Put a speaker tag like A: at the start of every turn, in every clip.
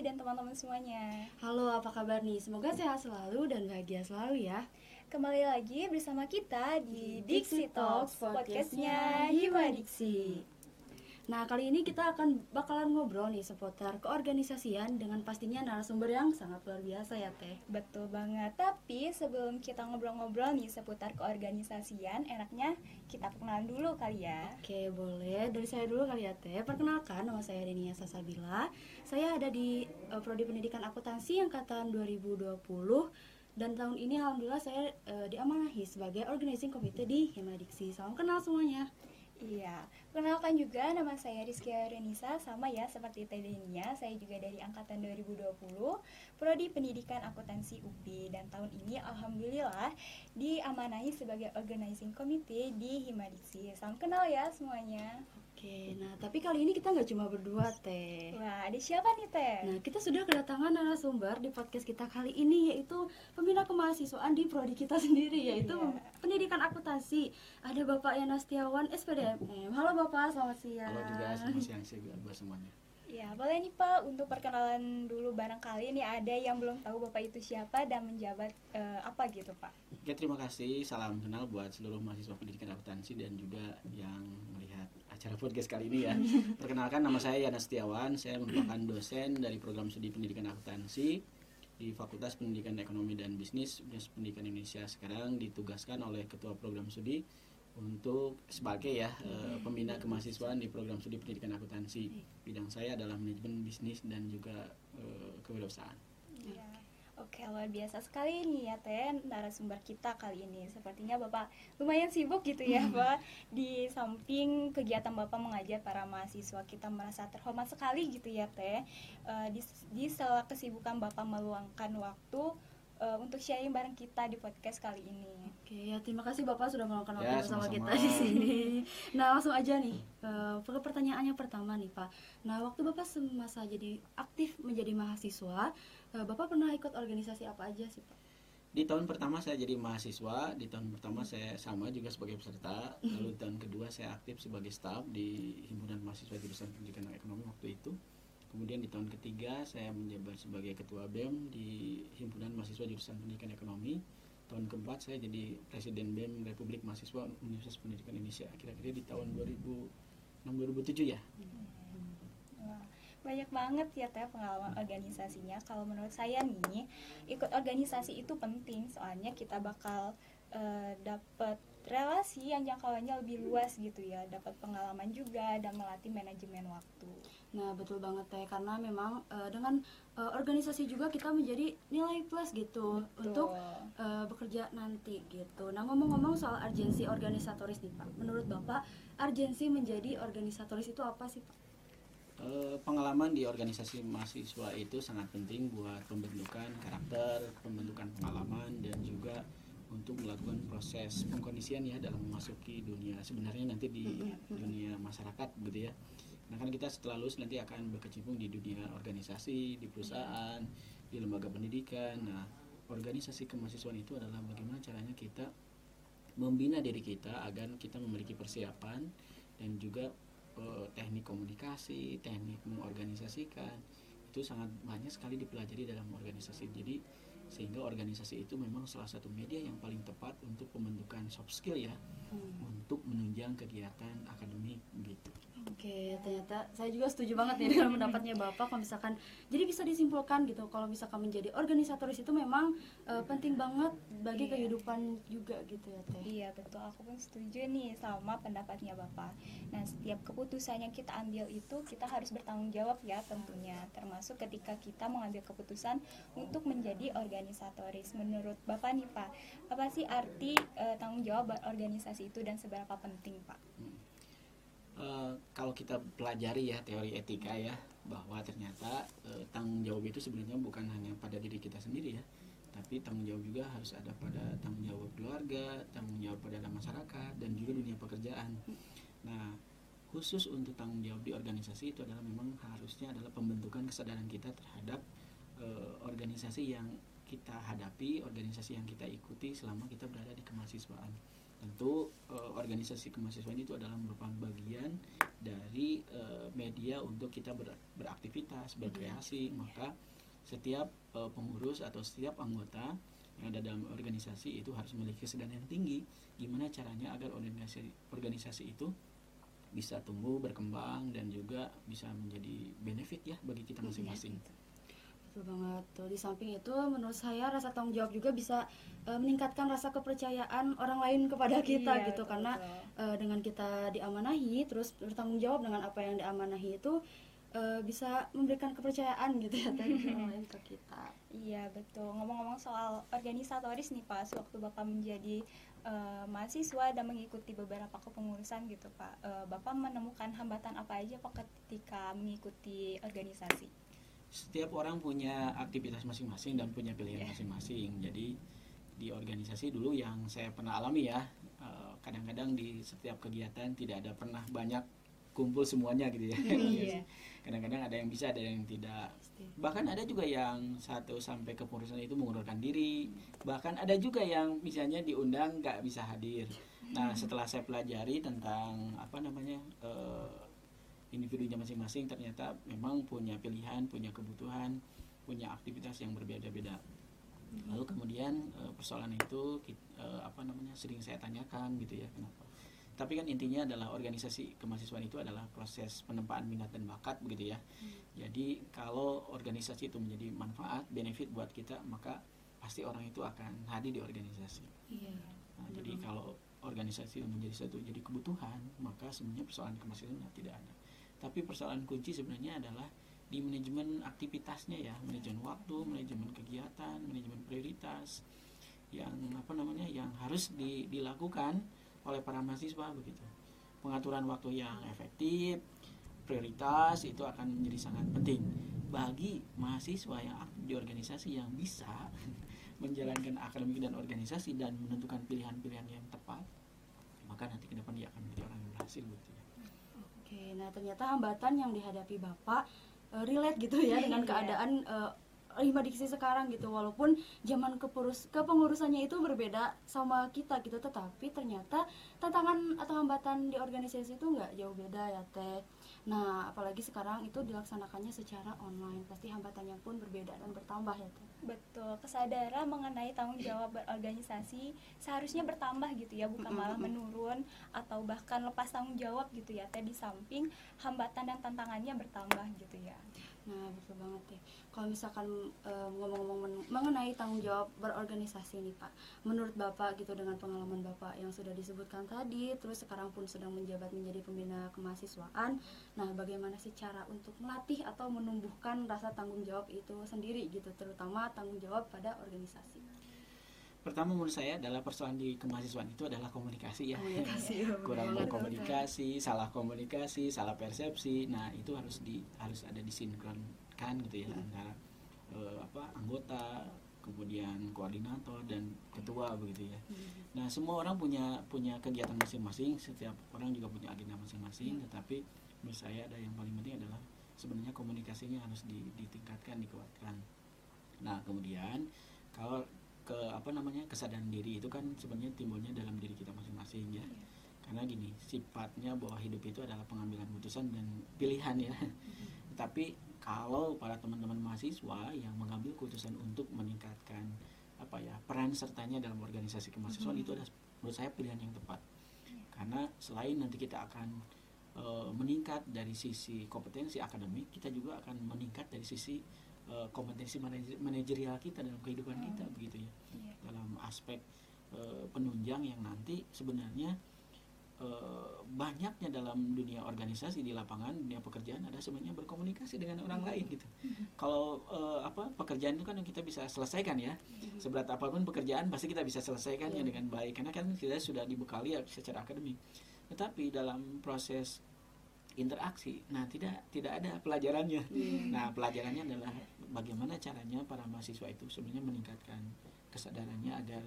A: teman-teman semuanya.
B: Halo, apa kabar nih? Semoga sehat selalu dan bahagia selalu ya.
A: Kembali lagi bersama kita di Dixie Talks, podcastnya Hima Dixie.
B: Nah, kali ini kita akan bakalan ngobrol nih seputar keorganisasian dengan pastinya narasumber yang sangat luar biasa ya, Teh.
A: Betul banget. Tapi sebelum kita ngobrol-ngobrol nih seputar keorganisasian, enaknya kita perkenalan dulu kali ya.
B: Oke, boleh. Dari saya dulu kali ya, Teh. Perkenalkan, nama saya Denia Sasabila. Saya ada di uh, Prodi Pendidikan Akuntansi angkatan 2020 dan tahun ini alhamdulillah saya uh, diamanahi sebagai organizing committee di Himadiksi. Salam kenal semuanya.
A: Iya, kenalkan juga nama saya Rizky Renisa, sama ya seperti Tedenia, saya juga dari Angkatan 2020, Prodi Pendidikan Akuntansi UPI, dan tahun ini Alhamdulillah diamanahi sebagai Organizing Committee di Himadiksi. Salam kenal ya semuanya.
B: Oke, nah tapi kali ini kita nggak cuma berdua teh.
A: Wah, ada siapa nih teh?
B: Nah kita sudah kedatangan narasumber di podcast kita kali ini yaitu pembina kemahasiswaan di prodi kita sendiri yaitu yeah. pendidikan akuntansi. Ada Bapak Yana Setiawan SPDM. Halo Bapak, selamat siang.
C: Halo juga, selamat siang buat semuanya.
A: Ya, boleh nih Pak untuk perkenalan dulu barangkali ini ada yang belum tahu Bapak itu siapa dan menjabat uh, apa gitu Pak.
C: Oke, terima kasih. Salam kenal buat seluruh mahasiswa pendidikan akuntansi dan juga yang acara podcast kali ini ya. Perkenalkan nama saya Yana Setiawan, saya merupakan dosen dari program studi pendidikan akuntansi di Fakultas Pendidikan Ekonomi dan Bisnis Universitas Pendidikan Indonesia. Sekarang ditugaskan oleh Ketua Program Studi untuk sebagai ya uh, pembina kemahasiswaan di program studi pendidikan akuntansi. Bidang saya adalah manajemen bisnis dan juga uh, kewirausahaan.
A: Oke, luar biasa sekali nih ya Teh narasumber kita kali ini. Sepertinya Bapak lumayan sibuk gitu ya, Pak. Di samping kegiatan Bapak mengajar para mahasiswa, kita merasa terhormat sekali gitu ya Teh. Uh, di, di sela kesibukan Bapak meluangkan waktu uh, untuk sharing bareng kita di podcast kali ini.
B: Oke, ya terima kasih Bapak sudah meluangkan waktu ya, bersama kita di sini. Nah, langsung aja nih uh, ke pertanyaannya pertama nih, Pak. Nah, waktu Bapak semasa jadi aktif menjadi mahasiswa, uh, Bapak pernah ikut organisasi apa aja sih, Pak?
C: Di tahun pertama saya jadi mahasiswa, di tahun pertama saya sama juga sebagai peserta, lalu di tahun kedua saya aktif sebagai staf di Himpunan Mahasiswa Jurusan Pendidikan Ekonomi waktu itu. Kemudian di tahun ketiga saya menjabat sebagai ketua BEM di Himpunan Mahasiswa Jurusan Pendidikan Ekonomi. Tahun keempat saya jadi Presiden BEM Republik Mahasiswa Universitas Pendidikan Indonesia. Kira-kira di tahun 2006 2007 ya.
A: Banyak banget ya teh pengalaman organisasinya. Kalau menurut saya nih, ikut organisasi itu penting soalnya kita bakal uh, dapat relasi yang jangkauannya lebih luas gitu ya. Dapat pengalaman juga dan melatih manajemen waktu.
B: Nah betul banget teh. Karena memang uh, dengan uh, organisasi juga kita menjadi nilai plus gitu betul. untuk uh, bekerja nanti gitu. Nah ngomong-ngomong soal urgensi organisatoris nih pak. Menurut bapak urgensi menjadi organisatoris itu apa sih pak?
C: Pengalaman di organisasi mahasiswa itu sangat penting buat pembentukan karakter, pembentukan pengalaman dan juga untuk melakukan proses pengkondisian ya dalam memasuki dunia sebenarnya nanti di dunia masyarakat gitu ya. Nah kan kita setelah lulus nanti akan berkecimpung di dunia organisasi, di perusahaan, di lembaga pendidikan. Nah organisasi kemahasiswaan itu adalah bagaimana caranya kita membina diri kita agar kita memiliki persiapan dan juga eh, teknik komunikasi, teknik mengorganisasikan itu sangat banyak sekali dipelajari dalam organisasi. Jadi sehingga organisasi itu memang salah satu media yang paling tepat untuk pembentukan soft skill ya hmm. untuk menunjang kegiatan akademik gitu.
B: Oke, ternyata saya juga setuju banget nih dengan pendapatnya Bapak kalau misalkan jadi bisa disimpulkan gitu kalau misalkan menjadi organisatoris itu memang uh, penting banget bagi iya. kehidupan juga gitu ya Teh.
A: Iya, betul. Aku pun setuju nih sama pendapatnya Bapak. Nah, setiap keputusan yang kita ambil itu kita harus bertanggung jawab ya tentunya, termasuk ketika kita mengambil keputusan untuk menjadi organisatoris. Menurut Bapak nih Pak, apa sih arti uh, tanggung jawab organisasi itu dan seberapa penting Pak?
C: Uh, kalau kita pelajari ya teori etika ya bahwa ternyata uh, tanggung jawab itu sebenarnya bukan hanya pada diri kita sendiri ya tapi tanggung jawab juga harus ada pada tanggung jawab keluarga tanggung jawab pada masyarakat dan juga dunia pekerjaan. Nah khusus untuk tanggung jawab di organisasi itu adalah memang harusnya adalah pembentukan kesadaran kita terhadap uh, organisasi yang kita hadapi organisasi yang kita ikuti selama kita berada di kemahasiswaan tentu uh, organisasi kemahasiswaan itu adalah merupakan bagian dari uh, media untuk kita ber, beraktivitas berkreasi. Maka setiap uh, pengurus atau setiap anggota yang ada dalam organisasi itu harus memiliki kesadaran yang tinggi. Gimana caranya agar organisasi organisasi itu bisa tumbuh berkembang dan juga bisa menjadi benefit ya bagi kita masing-masing.
B: Iya, betul banget. Tuh di samping itu menurut saya rasa tanggung jawab juga bisa uh, meningkatkan rasa kepercayaan orang lain kepada kita
A: iya,
B: gitu.
A: betul,
B: karena Uh, dengan kita diamanahi terus bertanggung jawab dengan apa yang diamanahi itu uh, bisa memberikan kepercayaan gitu ya orang lain ke kita.
A: Iya betul. Ngomong-ngomong soal organisatoris nih pak waktu bapak menjadi uh, mahasiswa dan mengikuti beberapa kepengurusan gitu pak uh, bapak menemukan hambatan apa aja pak ketika mengikuti organisasi
C: setiap orang punya aktivitas masing-masing dan punya pilihan iya. masing-masing. Yeah. Jadi di organisasi dulu yang saya pernah alami ya, eh, kadang-kadang di setiap kegiatan tidak ada pernah banyak kumpul semuanya gitu ya. Iya. Kadang-kadang ada yang bisa, ada yang tidak. Bahkan ada juga yang satu sampai kepengurusan itu mengundurkan diri. Bahkan ada juga yang misalnya diundang nggak bisa hadir. Nah setelah saya pelajari tentang apa namanya uh, individunya masing-masing ternyata memang punya pilihan, punya kebutuhan, punya aktivitas yang berbeda-beda. Lalu kemudian eh, persoalan itu eh, apa namanya sering saya tanyakan gitu ya kenapa. Tapi kan intinya adalah organisasi kemahasiswaan itu adalah proses penempaan minat dan bakat begitu ya. Hmm. Jadi kalau organisasi itu menjadi manfaat, benefit buat kita, maka pasti orang itu akan hadir di organisasi. Iya. Nah, jadi kalau organisasi menjadi satu jadi kebutuhan, maka sebenarnya persoalan kemahasiswaan tidak ada tapi persoalan kunci sebenarnya adalah di manajemen aktivitasnya ya manajemen waktu manajemen kegiatan manajemen prioritas yang apa namanya yang harus di, dilakukan oleh para mahasiswa begitu pengaturan waktu yang efektif prioritas itu akan menjadi sangat penting bagi mahasiswa yang di organisasi yang bisa menjalankan akademik dan organisasi dan menentukan pilihan-pilihan yang tepat maka nanti ke depan dia akan menjadi orang yang berhasil begitu ya.
B: Oke, nah ternyata hambatan yang dihadapi Bapak uh, relate gitu ya dengan iya. keadaan uh, lima diksi sekarang gitu walaupun zaman kepurus kepengurusannya itu berbeda sama kita gitu tetapi ternyata tantangan atau hambatan di organisasi itu nggak jauh beda ya teh Nah, apalagi sekarang itu dilaksanakannya secara online, pasti hambatannya pun berbeda dan bertambah ya tuh.
A: Betul, kesadaran mengenai tanggung jawab berorganisasi seharusnya bertambah gitu ya, bukan malah menurun atau bahkan lepas tanggung jawab gitu ya, teh di samping hambatan dan tantangannya bertambah gitu ya.
B: Nah, betul banget ya. Kalau misalkan ngomong-ngomong mengenai tanggung jawab berorganisasi nih Pak, menurut Bapak gitu dengan pengalaman Bapak yang sudah disebutkan tadi, terus sekarang pun sedang menjabat menjadi pembina kemahasiswaan, nah bagaimana sih cara untuk melatih atau menumbuhkan rasa tanggung jawab itu sendiri gitu, terutama tanggung jawab pada organisasi?
C: Pertama menurut saya adalah persoalan di kemahasiswaan itu adalah komunikasi ya komunikasi, ya, kurang berkomunikasi salah komunikasi salah persepsi nah itu harus di harus ada disinkronkan gitu ya hmm. antara uh, apa anggota kemudian koordinator dan ketua begitu ya hmm. nah semua orang punya punya kegiatan masing-masing setiap orang juga punya agenda masing-masing hmm. tetapi menurut saya ada yang paling penting adalah sebenarnya komunikasinya harus ditingkatkan dikuatkan nah kemudian kalau ke apa namanya kesadaran diri itu kan sebenarnya timbulnya dalam diri kita masing-masing ya. Yeah. Karena gini, sifatnya bahwa hidup itu adalah pengambilan keputusan dan pilihan ya. Mm-hmm. Tapi kalau para teman-teman mahasiswa yang mengambil keputusan untuk meningkatkan apa ya peran sertanya dalam organisasi kemahasiswaan mm-hmm. itu adalah menurut saya pilihan yang tepat. Yeah. Karena selain nanti kita akan e, meningkat dari sisi kompetensi akademik, kita juga akan meningkat dari sisi uh, kompetensi manajerial kita dalam kehidupan hmm. kita begitu ya yeah. dalam aspek uh, penunjang yang nanti sebenarnya uh, banyaknya dalam dunia organisasi di lapangan dunia pekerjaan ada sebenarnya berkomunikasi dengan orang lain gitu hmm. kalau uh, apa pekerjaan itu kan yang kita bisa selesaikan ya hmm. seberat apa pun pekerjaan pasti kita bisa selesaikannya yeah. dengan baik karena kan kita sudah dibekali ya secara akademik tetapi dalam proses interaksi. Nah, tidak tidak ada pelajarannya. Hmm. Nah, pelajarannya adalah bagaimana caranya para mahasiswa itu sebenarnya meningkatkan kesadarannya agar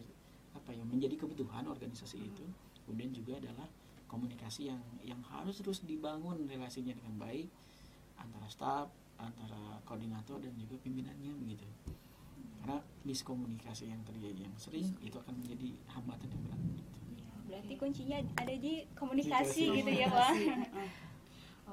C: apa ya menjadi kebutuhan organisasi hmm. itu. Kemudian juga adalah komunikasi yang yang harus terus dibangun relasinya dengan baik antara staf, antara koordinator dan juga pimpinannya begitu. Karena miskomunikasi yang terjadi yang sering itu akan menjadi hambatan yang berat. Gitu.
A: Berarti kuncinya ada di komunikasi, komunikasi. gitu ya, Pak.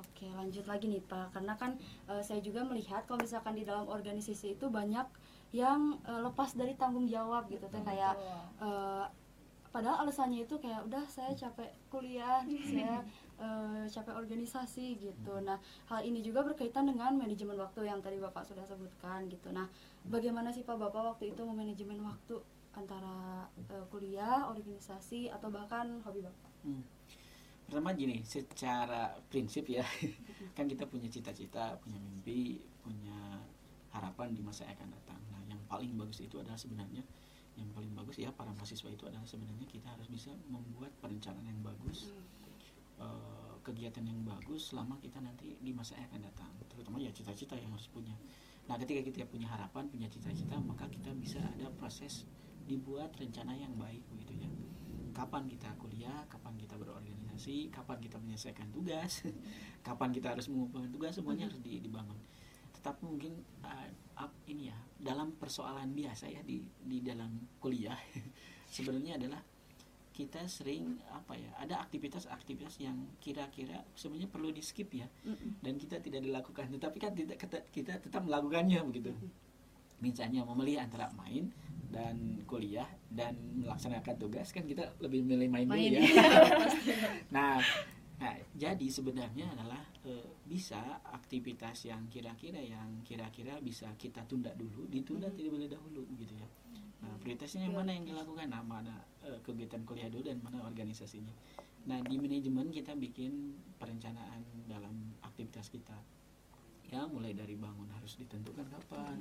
B: Oke, lanjut lagi nih Pak, karena kan uh, saya juga melihat kalau misalkan di dalam organisasi itu banyak yang uh, lepas dari tanggung jawab gitu, teh kayak uh, padahal alasannya itu kayak udah saya capek kuliah, saya uh, capek organisasi gitu. Nah hal ini juga berkaitan dengan manajemen waktu yang tadi bapak sudah sebutkan gitu. Nah bagaimana sih Pak bapak waktu itu memanajemen waktu antara uh, kuliah, organisasi atau bahkan hobi bapak? Hmm
C: pertama gini secara prinsip ya kan kita punya cita-cita punya mimpi punya harapan di masa yang akan datang. Nah yang paling bagus itu adalah sebenarnya yang paling bagus ya para mahasiswa itu adalah sebenarnya kita harus bisa membuat perencanaan yang bagus uh, kegiatan yang bagus selama kita nanti di masa yang akan datang terutama ya cita-cita yang harus punya. Nah ketika kita punya harapan punya cita-cita maka kita bisa ada proses dibuat rencana yang baik begitu ya. Kapan kita kuliah, kapan kita berorganisasi, kapan kita menyelesaikan tugas, kapan kita harus mengumpulkan tugas, semuanya harus dibangun. Tetapi mungkin uh, up, ini ya dalam persoalan biasa ya di di dalam kuliah sebenarnya adalah kita sering apa ya ada aktivitas-aktivitas yang kira-kira sebenarnya perlu di skip ya dan kita tidak dilakukan. Tetapi kan kita, kita tetap melakukannya begitu. Misalnya memilih antara main dan kuliah dan melaksanakan tugas kan kita lebih milih main, main dulu ya. nah, nah jadi sebenarnya adalah e, bisa aktivitas yang kira-kira yang kira-kira bisa kita tunda dulu ditunda hmm. terlebih dahulu gitu ya. Nah prioritasnya yang mana yang dilakukan? Nah mana e, kegiatan kuliah dulu dan mana organisasinya. Nah di manajemen kita bikin perencanaan dalam aktivitas kita ya mulai dari bangun harus ditentukan kapan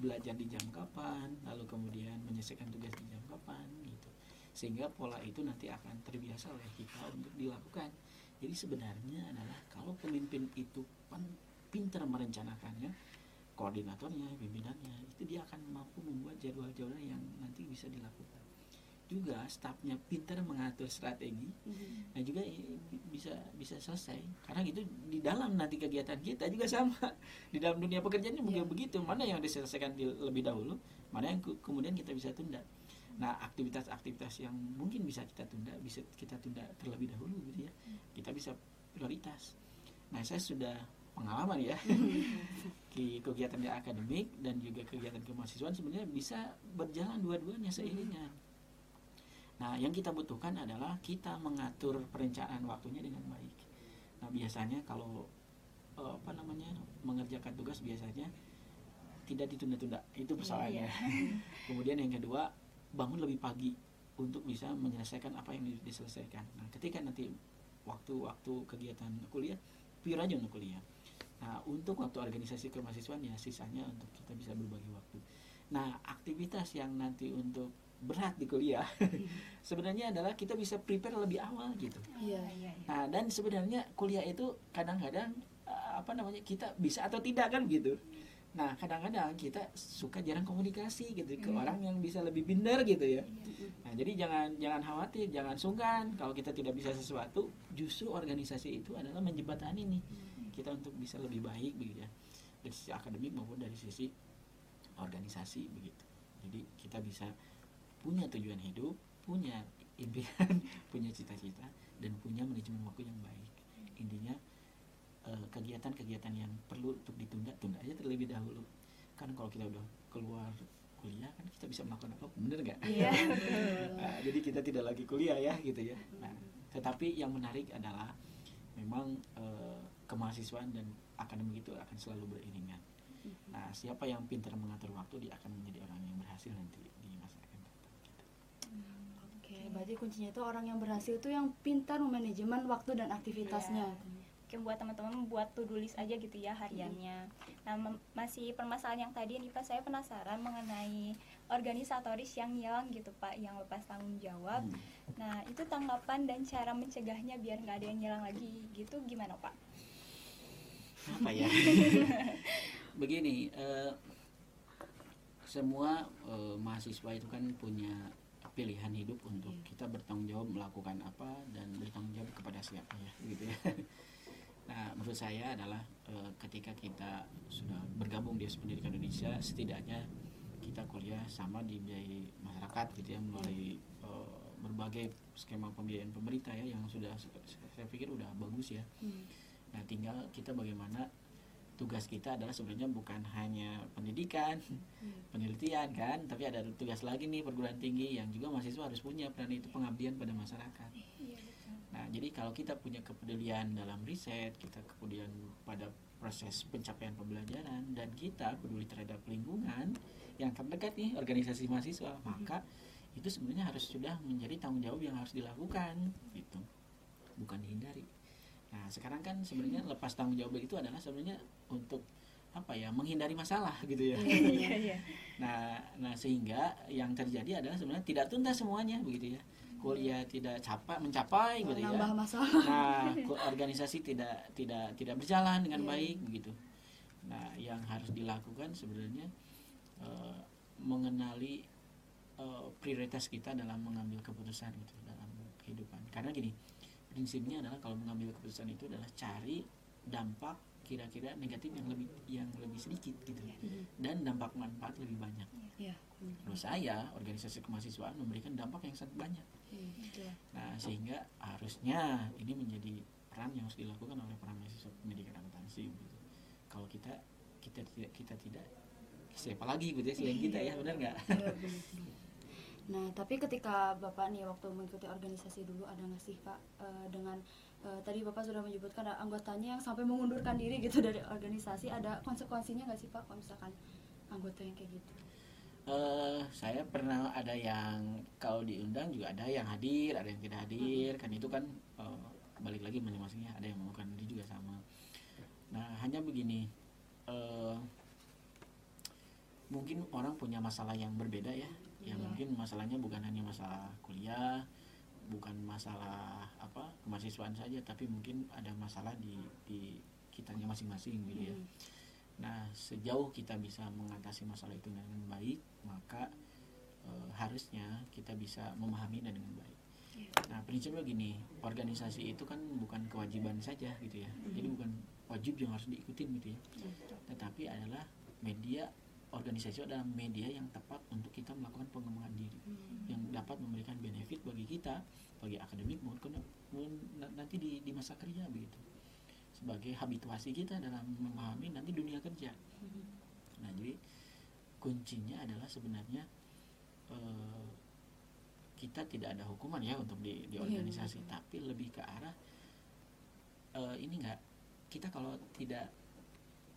C: belajar di jam kapan lalu kemudian menyelesaikan tugas di jam kapan gitu. Sehingga pola itu nanti akan terbiasa oleh kita untuk dilakukan. Jadi sebenarnya adalah kalau pemimpin itu pintar merencanakannya koordinatornya pimpinannya itu dia akan mampu membuat jadwal-jadwal yang nanti bisa dilakukan juga stafnya pintar mengatur strategi mm-hmm. nah juga bisa bisa selesai. Karena gitu di dalam nanti kegiatan kita juga sama. Di dalam dunia pekerjaannya yeah. begitu. Mana yang diselesaikan di, lebih dahulu mana yang ke, kemudian kita bisa tunda. Nah aktivitas-aktivitas yang mungkin bisa kita tunda bisa kita tunda terlebih dahulu gitu ya. Kita bisa prioritas. Nah saya sudah pengalaman ya. Di kegiatan akademik dan juga kegiatan kemahasiswaan sebenarnya bisa berjalan dua-duanya seiringan Nah, yang kita butuhkan adalah kita mengatur perencanaan waktunya dengan baik. Nah, biasanya kalau uh, apa namanya mengerjakan tugas biasanya tidak ditunda-tunda, itu persoalannya. Iya, iya. Kemudian yang kedua, bangun lebih pagi untuk bisa menyelesaikan apa yang diselesaikan. Nah, ketika nanti waktu-waktu kegiatan kuliah, pure aja untuk kuliah. Nah, untuk waktu organisasi kemahasiswaan ya sisanya untuk kita bisa berbagi waktu. Nah, aktivitas yang nanti untuk berat di kuliah sebenarnya adalah kita bisa prepare lebih awal gitu
B: iya, iya,
C: iya. nah dan sebenarnya kuliah itu kadang-kadang eh, apa namanya kita bisa atau tidak kan gitu nah kadang-kadang kita suka jarang komunikasi gitu ke hmm. orang yang bisa lebih binder gitu ya iya. nah jadi jangan jangan khawatir jangan sungkan kalau kita tidak bisa sesuatu justru organisasi itu adalah menjembatani nih hmm. kita untuk bisa lebih baik begitu ya dari sisi akademik maupun dari sisi organisasi begitu jadi kita bisa punya tujuan hidup punya impian punya cita-cita dan punya manajemen waktu yang baik. Intinya eh, kegiatan-kegiatan yang perlu untuk ditunda tunda aja terlebih dahulu. Kan kalau kita udah keluar kuliah kan kita bisa melakukan apa bener nggak?
B: Iya,
C: nah, jadi kita tidak lagi kuliah ya gitu ya. Nah tetapi yang menarik adalah memang eh, kemahasiswaan dan akademik itu akan selalu beriringan. Nah siapa yang pintar mengatur waktu dia akan menjadi orang yang berhasil nanti
B: berarti kuncinya itu orang yang berhasil itu yang pintar memanajemen waktu dan aktivitasnya yeah.
A: Mungkin buat teman-teman buat to do list aja gitu ya hariannya. Nah, masih permasalahan yang tadi nih Pak, saya penasaran mengenai organisatoris yang hilang gitu Pak, yang lepas tanggung jawab. Hmm. Nah, itu tanggapan dan cara mencegahnya biar nggak ada yang hilang lagi gitu gimana Pak?
C: Apa ya? Begini, uh, semua uh, mahasiswa itu kan punya pilihan hidup untuk yeah. kita bertanggung jawab melakukan apa dan bertanggung jawab kepada siapa ya gitu ya nah menurut saya adalah e, ketika kita sudah bergabung di pendidikan Indonesia setidaknya kita kuliah sama di biaya masyarakat gitu ya melalui e, berbagai skema pembiayaan pemerintah ya yang sudah saya pikir udah bagus ya hmm. Nah, tinggal kita bagaimana tugas kita adalah sebenarnya bukan hanya pendidikan, penelitian kan, tapi ada tugas lagi nih perguruan tinggi yang juga mahasiswa harus punya peran itu pengabdian pada masyarakat.
A: Iya.
C: Nah, jadi kalau kita punya kepedulian dalam riset, kita kepedulian pada proses pencapaian pembelajaran dan kita peduli terhadap lingkungan yang terdekat nih organisasi mahasiswa, maka itu sebenarnya harus sudah menjadi tanggung jawab yang harus dilakukan gitu. Bukan dihindari. Nah, sekarang kan sebenarnya lepas tanggung jawab itu adalah sebenarnya untuk apa ya menghindari masalah gitu ya.
A: Iya, iya.
C: Nah, nah sehingga yang terjadi adalah sebenarnya tidak tuntas semuanya begitu ya. Kuliah tidak capai mencapai gitu ya.
B: nambah masalah
C: Nah, organisasi tidak tidak tidak berjalan dengan
B: Iya.
C: baik begitu. Nah, yang harus dilakukan sebenarnya eh, mengenali eh, prioritas kita dalam mengambil keputusan gitu dalam kehidupan. Karena gini, prinsipnya adalah kalau mengambil keputusan itu adalah cari dampak kira-kira negatif yang lebih yang lebih sedikit gitu dan dampak manfaat lebih banyak.
B: Iya.
C: Menurut saya, organisasi kemahasiswaan memberikan dampak yang sangat banyak.
B: Iya.
C: Nah, sehingga harusnya ini menjadi peran yang harus dilakukan oleh para mahasiswa pendidikan akuntansi gitu. Kalau kita kita tidak kita tidak siapa lagi gitu ya selain kita ya benar nggak?
B: Nah, tapi ketika Bapak nih waktu mengikuti organisasi dulu ada nggak sih Pak eh, dengan eh, tadi Bapak sudah menyebutkan ada anggotanya yang sampai mengundurkan diri gitu dari organisasi ada konsekuensinya nggak sih Pak kalau misalkan anggota yang kayak gitu?
C: Eh, saya pernah ada yang kalau diundang juga ada yang hadir, ada yang tidak hadir, kan itu kan eh, balik lagi masing-masingnya ada yang melakukan diri juga sama. Nah hanya begini, eh, mungkin orang punya masalah yang berbeda ya, yang
B: Iya.
C: mungkin masalahnya bukan hanya masalah kuliah, bukan masalah apa kemahasiswaan saja, tapi mungkin ada masalah di di kitanya masing-masing gitu ya.
B: Hmm.
C: Nah, sejauh kita bisa mengatasi masalah itu dengan baik, maka eh, harusnya kita bisa memahaminya dengan baik.
B: Iya.
C: Nah, prinsipnya gini, organisasi itu kan bukan kewajiban saja gitu ya. Jadi bukan wajib yang harus diikutin gitu ya. Tetapi adalah media organisasi itu adalah media yang tepat untuk kita melakukan pengembangan diri. Yang dapat memberikan benefit bagi kita, bagi akademik maupun maupun na- nanti di, di masa kerja begitu. Sebagai habituasi kita dalam memahami nanti dunia kerja. Nah, jadi kuncinya adalah sebenarnya eh, kita tidak ada hukuman ya untuk di, di
B: Iya,
C: organisasi, tapi lebih ke arah eh, ini enggak kita kalau tidak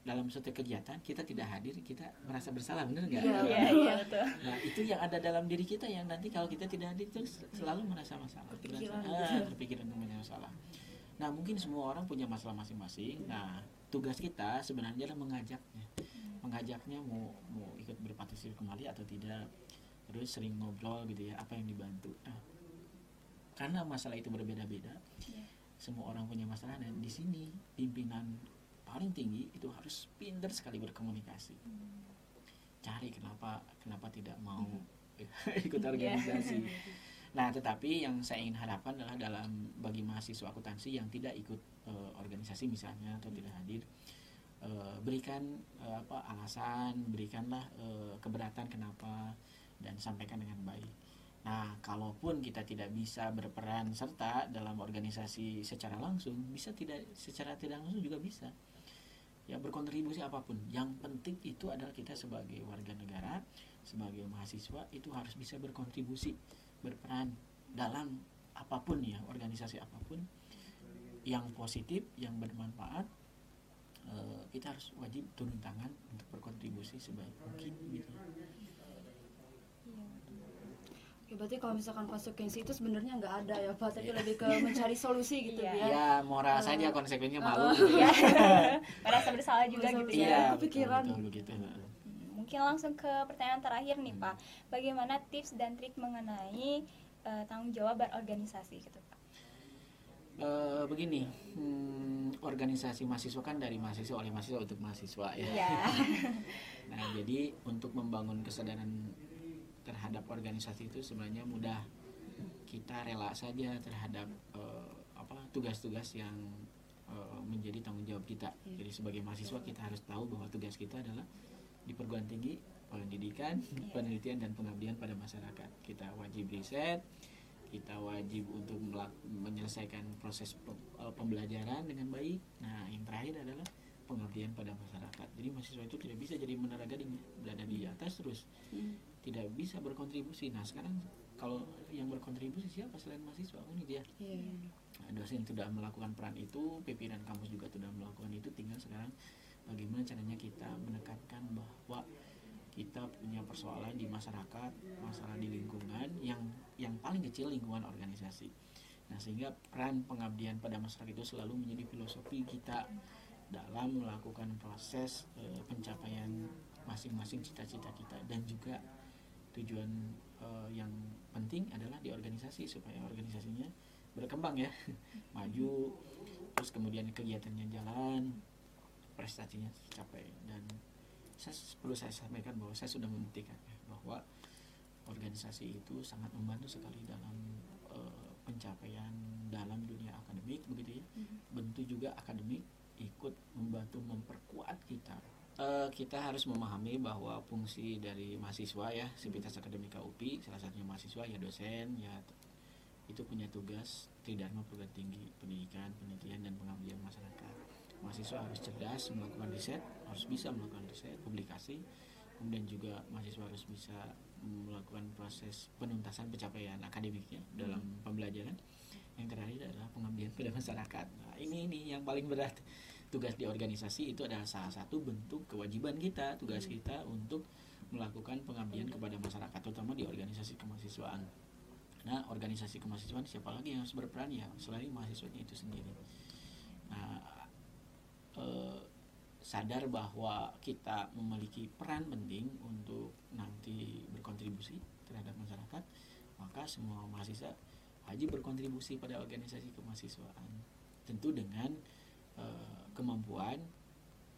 C: dalam suatu kegiatan kita tidak hadir kita merasa bersalah benar nggak?
B: Iya.
A: Iya, iya betul.
C: Nah itu yang ada dalam diri kita yang nanti kalau kita tidak hadir itu sel- selalu merasa masalah,
B: gitu.
C: ah, terpikiran masalah. Nah mungkin semua orang punya masalah masing-masing. Nah tugas kita sebenarnya adalah mengajaknya, mengajaknya mau mau ikut berpartisipasi kembali atau tidak, terus sering ngobrol gitu ya apa yang dibantu. Nah karena masalah itu berbeda-beda,
A: Iya.
C: semua orang punya masalah dan di sini pimpinan paling tinggi itu harus pintar sekali berkomunikasi. Cari kenapa kenapa tidak mau ikut organisasi. Nah tetapi yang saya ingin harapkan adalah dalam bagi mahasiswa akuntansi yang tidak ikut eh, organisasi misalnya atau tidak hadir eh, berikan eh, apa alasan berikanlah eh, keberatan kenapa dan sampaikan dengan baik. Nah, kalaupun kita tidak bisa berperan serta dalam organisasi secara langsung, bisa tidak secara tidak langsung juga bisa. Ya berkontribusi apa pun. Yang penting itu adalah kita sebagai warga negara, sebagai mahasiswa itu harus bisa berkontribusi, berperan dalam apa pun ya, organisasi apa pun yang positif, yang bermanfaat. eh, kita harus wajib turun tangan untuk berkontribusi sebaik mungkin gitu.
B: Oke, berarti kalau misalkan konsekuensi itu sebenarnya nggak ada ya Pak, tapi lebih ke mencari solusi gitu
A: Iya.
B: ya.
C: Ya, moral saja konsekuensinya malu.
B: Oh.
C: gitu ya.
A: Iya. Merasa bersalah juga
B: Merasa
A: gitu ya.
C: Iya,
B: kepikiran.
C: betul, betul, begitu.
A: Mungkin langsung ke pertanyaan terakhir nih Pak. Bagaimana tips dan trik mengenai eh, tanggung jawab berorganisasi gitu Pak?
C: Eh, begini, hmm, organisasi mahasiswa kan dari mahasiswa oleh mahasiswa untuk mahasiswa ya.
A: Iya.
C: Nah, jadi untuk membangun kesadaran terhadap organisasi itu sebenarnya mudah. Kita rela saja terhadap eh, apa tugas-tugas yang eh, menjadi tanggung jawab kita.
B: Iya.
C: Jadi sebagai mahasiswa kita harus tahu bahwa tugas kita adalah di perguruan tinggi pendidikan,
A: Iya.
C: penelitian dan pengabdian pada masyarakat. Kita wajib riset, kita wajib untuk menyelesaikan proses uh, pembelajaran dengan baik nah yang terakhir adalah pengabdian pada masyarakat jadi mahasiswa itu tidak bisa jadi menara gading berada di atas terus hmm. Tidak bisa berkontribusi nah sekarang kalau yang berkontribusi siapa selain mahasiswa itu ya yeah. nah, dosen sudah melakukan peran itu pimpinan kampus juga sudah melakukan itu tinggal sekarang bagaimana caranya kita menekankan bahwa kita punya persoalan di masyarakat, masalah di lingkungan yang yang paling kecil lingkungan organisasi. Nah, sehingga peran pengabdian pada masyarakat itu selalu menjadi filosofi kita dalam melakukan proses e, pencapaian masing-masing cita-cita kita dan juga tujuan e, yang penting adalah di organisasi supaya organisasinya berkembang ya, maju terus kemudian kegiatannya jalan, prestasinya tercapai. Dan saya perlu saya sampaikan bahwa saya sudah membuktikan ya, bahwa organisasi itu sangat membantu sekali dalam uh, pencapaian dalam dunia akademik begitu ya. Mm-hmm. bentuk juga akademik ikut membantu memperkuat kita uh, kita harus memahami bahwa fungsi dari mahasiswa ya Sivitas Akademika UPI salah satunya mahasiswa ya dosen ya itu punya tugas tridharma perguruan tinggi pendidikan penelitian dan pengabdian masyarakat. Mahasiswa harus cerdas melakukan riset harus bisa melakukan riset publikasi kemudian juga mahasiswa harus bisa melakukan proses penuntasan pencapaian akademiknya dalam hmm. pembelajaran. Yang terakhir adalah pengabdian pada masyarakat. Nah, ini ini yang paling berat tugas di organisasi itu adalah salah satu bentuk kewajiban kita tugas hmm. kita untuk melakukan pengabdian kepada masyarakat terutama di organisasi kemahasiswaan. Nah organisasi kemahasiswaan siapa lagi yang harus berperan? Ya selain mahasiswanya itu sendiri. Nah eh, sadar bahwa kita memiliki peran penting untuk nanti berkontribusi terhadap masyarakat, maka semua mahasiswa wajib berkontribusi pada organisasi kemahasiswaan, tentu dengan eh, kemampuan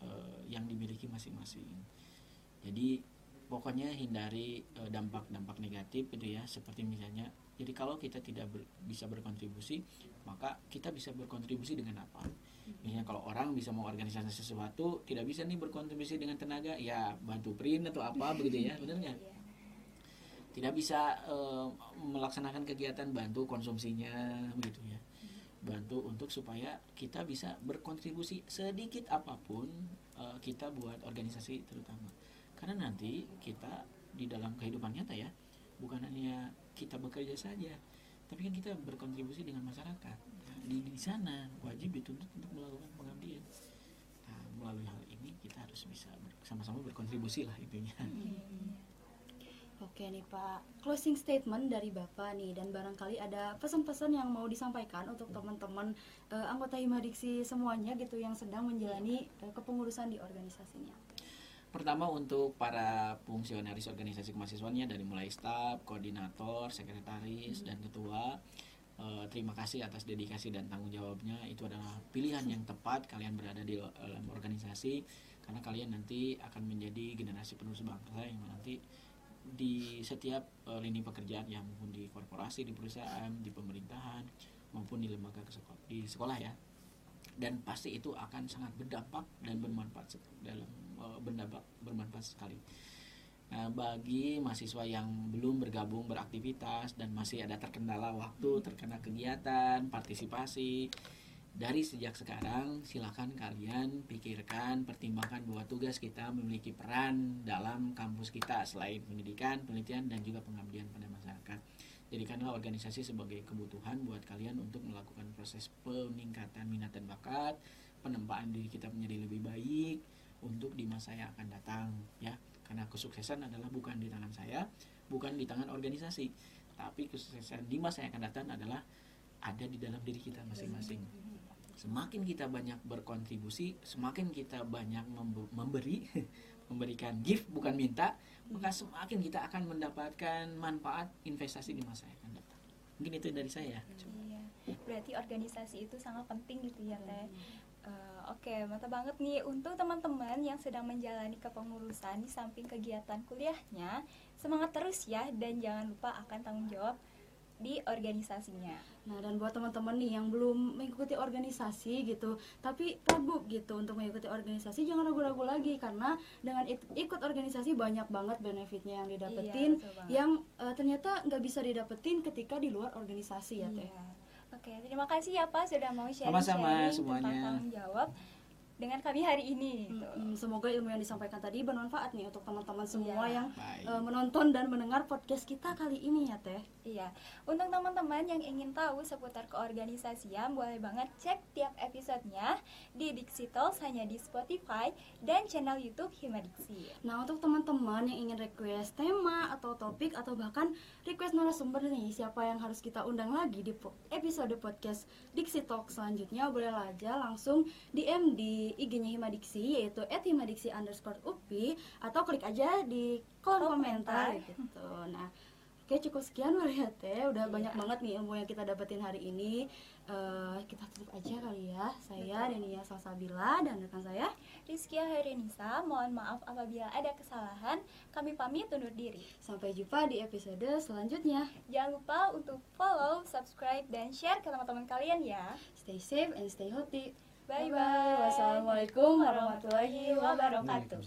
C: eh, yang dimiliki masing-masing. Jadi pokoknya hindari eh, dampak-dampak negatif gitu ya, seperti misalnya jadi kalau kita tidak ber, bisa berkontribusi, maka kita bisa berkontribusi dengan apa? Misalnya kalau orang bisa mau organisasi sesuatu, tidak bisa nih berkontribusi dengan tenaga, ya bantu print atau apa begitu ya, benar nggak? Iya. Tidak bisa uh, melaksanakan kegiatan bantu konsumsinya begitu ya. Bantu untuk supaya kita bisa berkontribusi sedikit apa pun uh, kita buat organisasi terutama. Karena nanti kita di dalam kehidupan nyata ya, bukan hanya kita bekerja saja tapi kan kita berkontribusi dengan masyarakat di, di sana wajib dituntut untuk melakukan pengabdian nah, melalui hal ini kita harus bisa sama-sama berkontribusi lah intinya hmm.
B: Oke nih Pak, closing statement dari Bapak nih dan barangkali ada pesan-pesan yang mau disampaikan untuk teman-teman uh, anggota Himadiksi semuanya gitu yang sedang menjalani uh, kepengurusan di organisasinya.
C: Pertama untuk para fungsionaris organisasi kemahasiswaannya dari mulai staf, koordinator, sekretaris, hmm. dan ketua. Uh, terima kasih atas dedikasi dan tanggung jawabnya. Itu adalah pilihan yang tepat kalian berada di dalam organisasi karena kalian nanti akan menjadi generasi penerus bangsa yang nanti di setiap uh, lini pekerjaan yang maupun di korporasi, di perusahaan, di pemerintahan maupun di lembaga sekolah, di sekolah ya. Dan pasti itu akan sangat berdampak dan bermanfaat dalam Eh, berdampak bermanfaat sekali. Nah, bagi mahasiswa yang belum bergabung beraktivitas dan masih ada terkendala waktu, terkena kegiatan, partisipasi, dari sejak sekarang silakan kalian pikirkan, pertimbangkan bahwa tugas kita memiliki peran dalam kampus kita selain pendidikan, penelitian dan juga pengabdian pada masyarakat. Jadikanlah organisasi sebagai kebutuhan buat kalian untuk melakukan proses peningkatan minat dan bakat, penempaan diri kita menjadi lebih baik, untuk di masa yang akan datang ya. Karena kesuksesan adalah bukan di tangan saya bukan di tangan organisasi. Tapi kesuksesan di masa yang akan datang adalah ada di dalam diri kita masing-masing semakin kita banyak berkontribusi semakin kita banyak memberi memberikan gift bukan minta maka semakin kita akan mendapatkan manfaat investasi di masa yang akan datang. Mungkin itu dari saya
A: iya. berarti organisasi itu sangat penting gitu ya teh. Uh, Oke, okay, mantap banget nih. Untuk teman-teman yang sedang menjalani kepengurusan di samping kegiatan kuliahnya, semangat terus ya dan jangan lupa akan tanggung jawab di organisasinya.
B: Nah, dan buat teman-teman nih yang belum mengikuti organisasi gitu, tapi ragu gitu untuk mengikuti organisasi, jangan ragu-ragu lagi karena dengan ikut organisasi banyak banget benefitnya yang didapetin
A: Iya,
B: yang eh, ternyata nggak bisa didapetin ketika di luar organisasi ya teh.
A: Iya. Oke, terima kasih ya Pak sudah mau
C: Sama-sama
A: sharing-sharing
C: semuanya.
A: tentang tanggung jawab dengan kami hari ini. gitu.
B: Semoga ilmu yang disampaikan tadi bermanfaat nih untuk teman-teman semua
A: Iya.
B: yang
C: Baik.
B: eh, menonton dan mendengar podcast kita kali ini ya teh.
A: Iya, untuk teman-teman yang ingin tahu seputar keorganisasian, boleh banget cek tiap episodenya di Dixie Talks hanya di Spotify dan channel YouTube Himadiksi.
B: Nah untuk teman-teman yang ingin request tema atau topik atau bahkan request narasumber nih siapa yang harus kita undang lagi di po- episode podcast Dixie Talk selanjutnya boleh aja langsung DM di IG-nya Himadiksi yaitu @himadiksi underscore upi atau klik aja di kolom komentar
A: Komentar.
B: gitu. Nah Oke cukup sekian Maria Teh udah
A: Iya.
B: banyak banget nih ilmu yang kita dapetin hari ini Eh, kita tutup aja kali ya saya Denia Salsabila dan rekan saya
A: Rizkia Herenisa, mohon maaf apabila ada kesalahan. Kami pamit undur diri.
B: sampai jumpa di episode selanjutnya
A: Jangan lupa untuk follow, subscribe, dan share ke teman-teman kalian ya.
B: Stay safe and stay healthy.
A: Bye-bye.
B: Bye-bye. Wassalamualaikum
C: warahmatullahi wabarakatuh.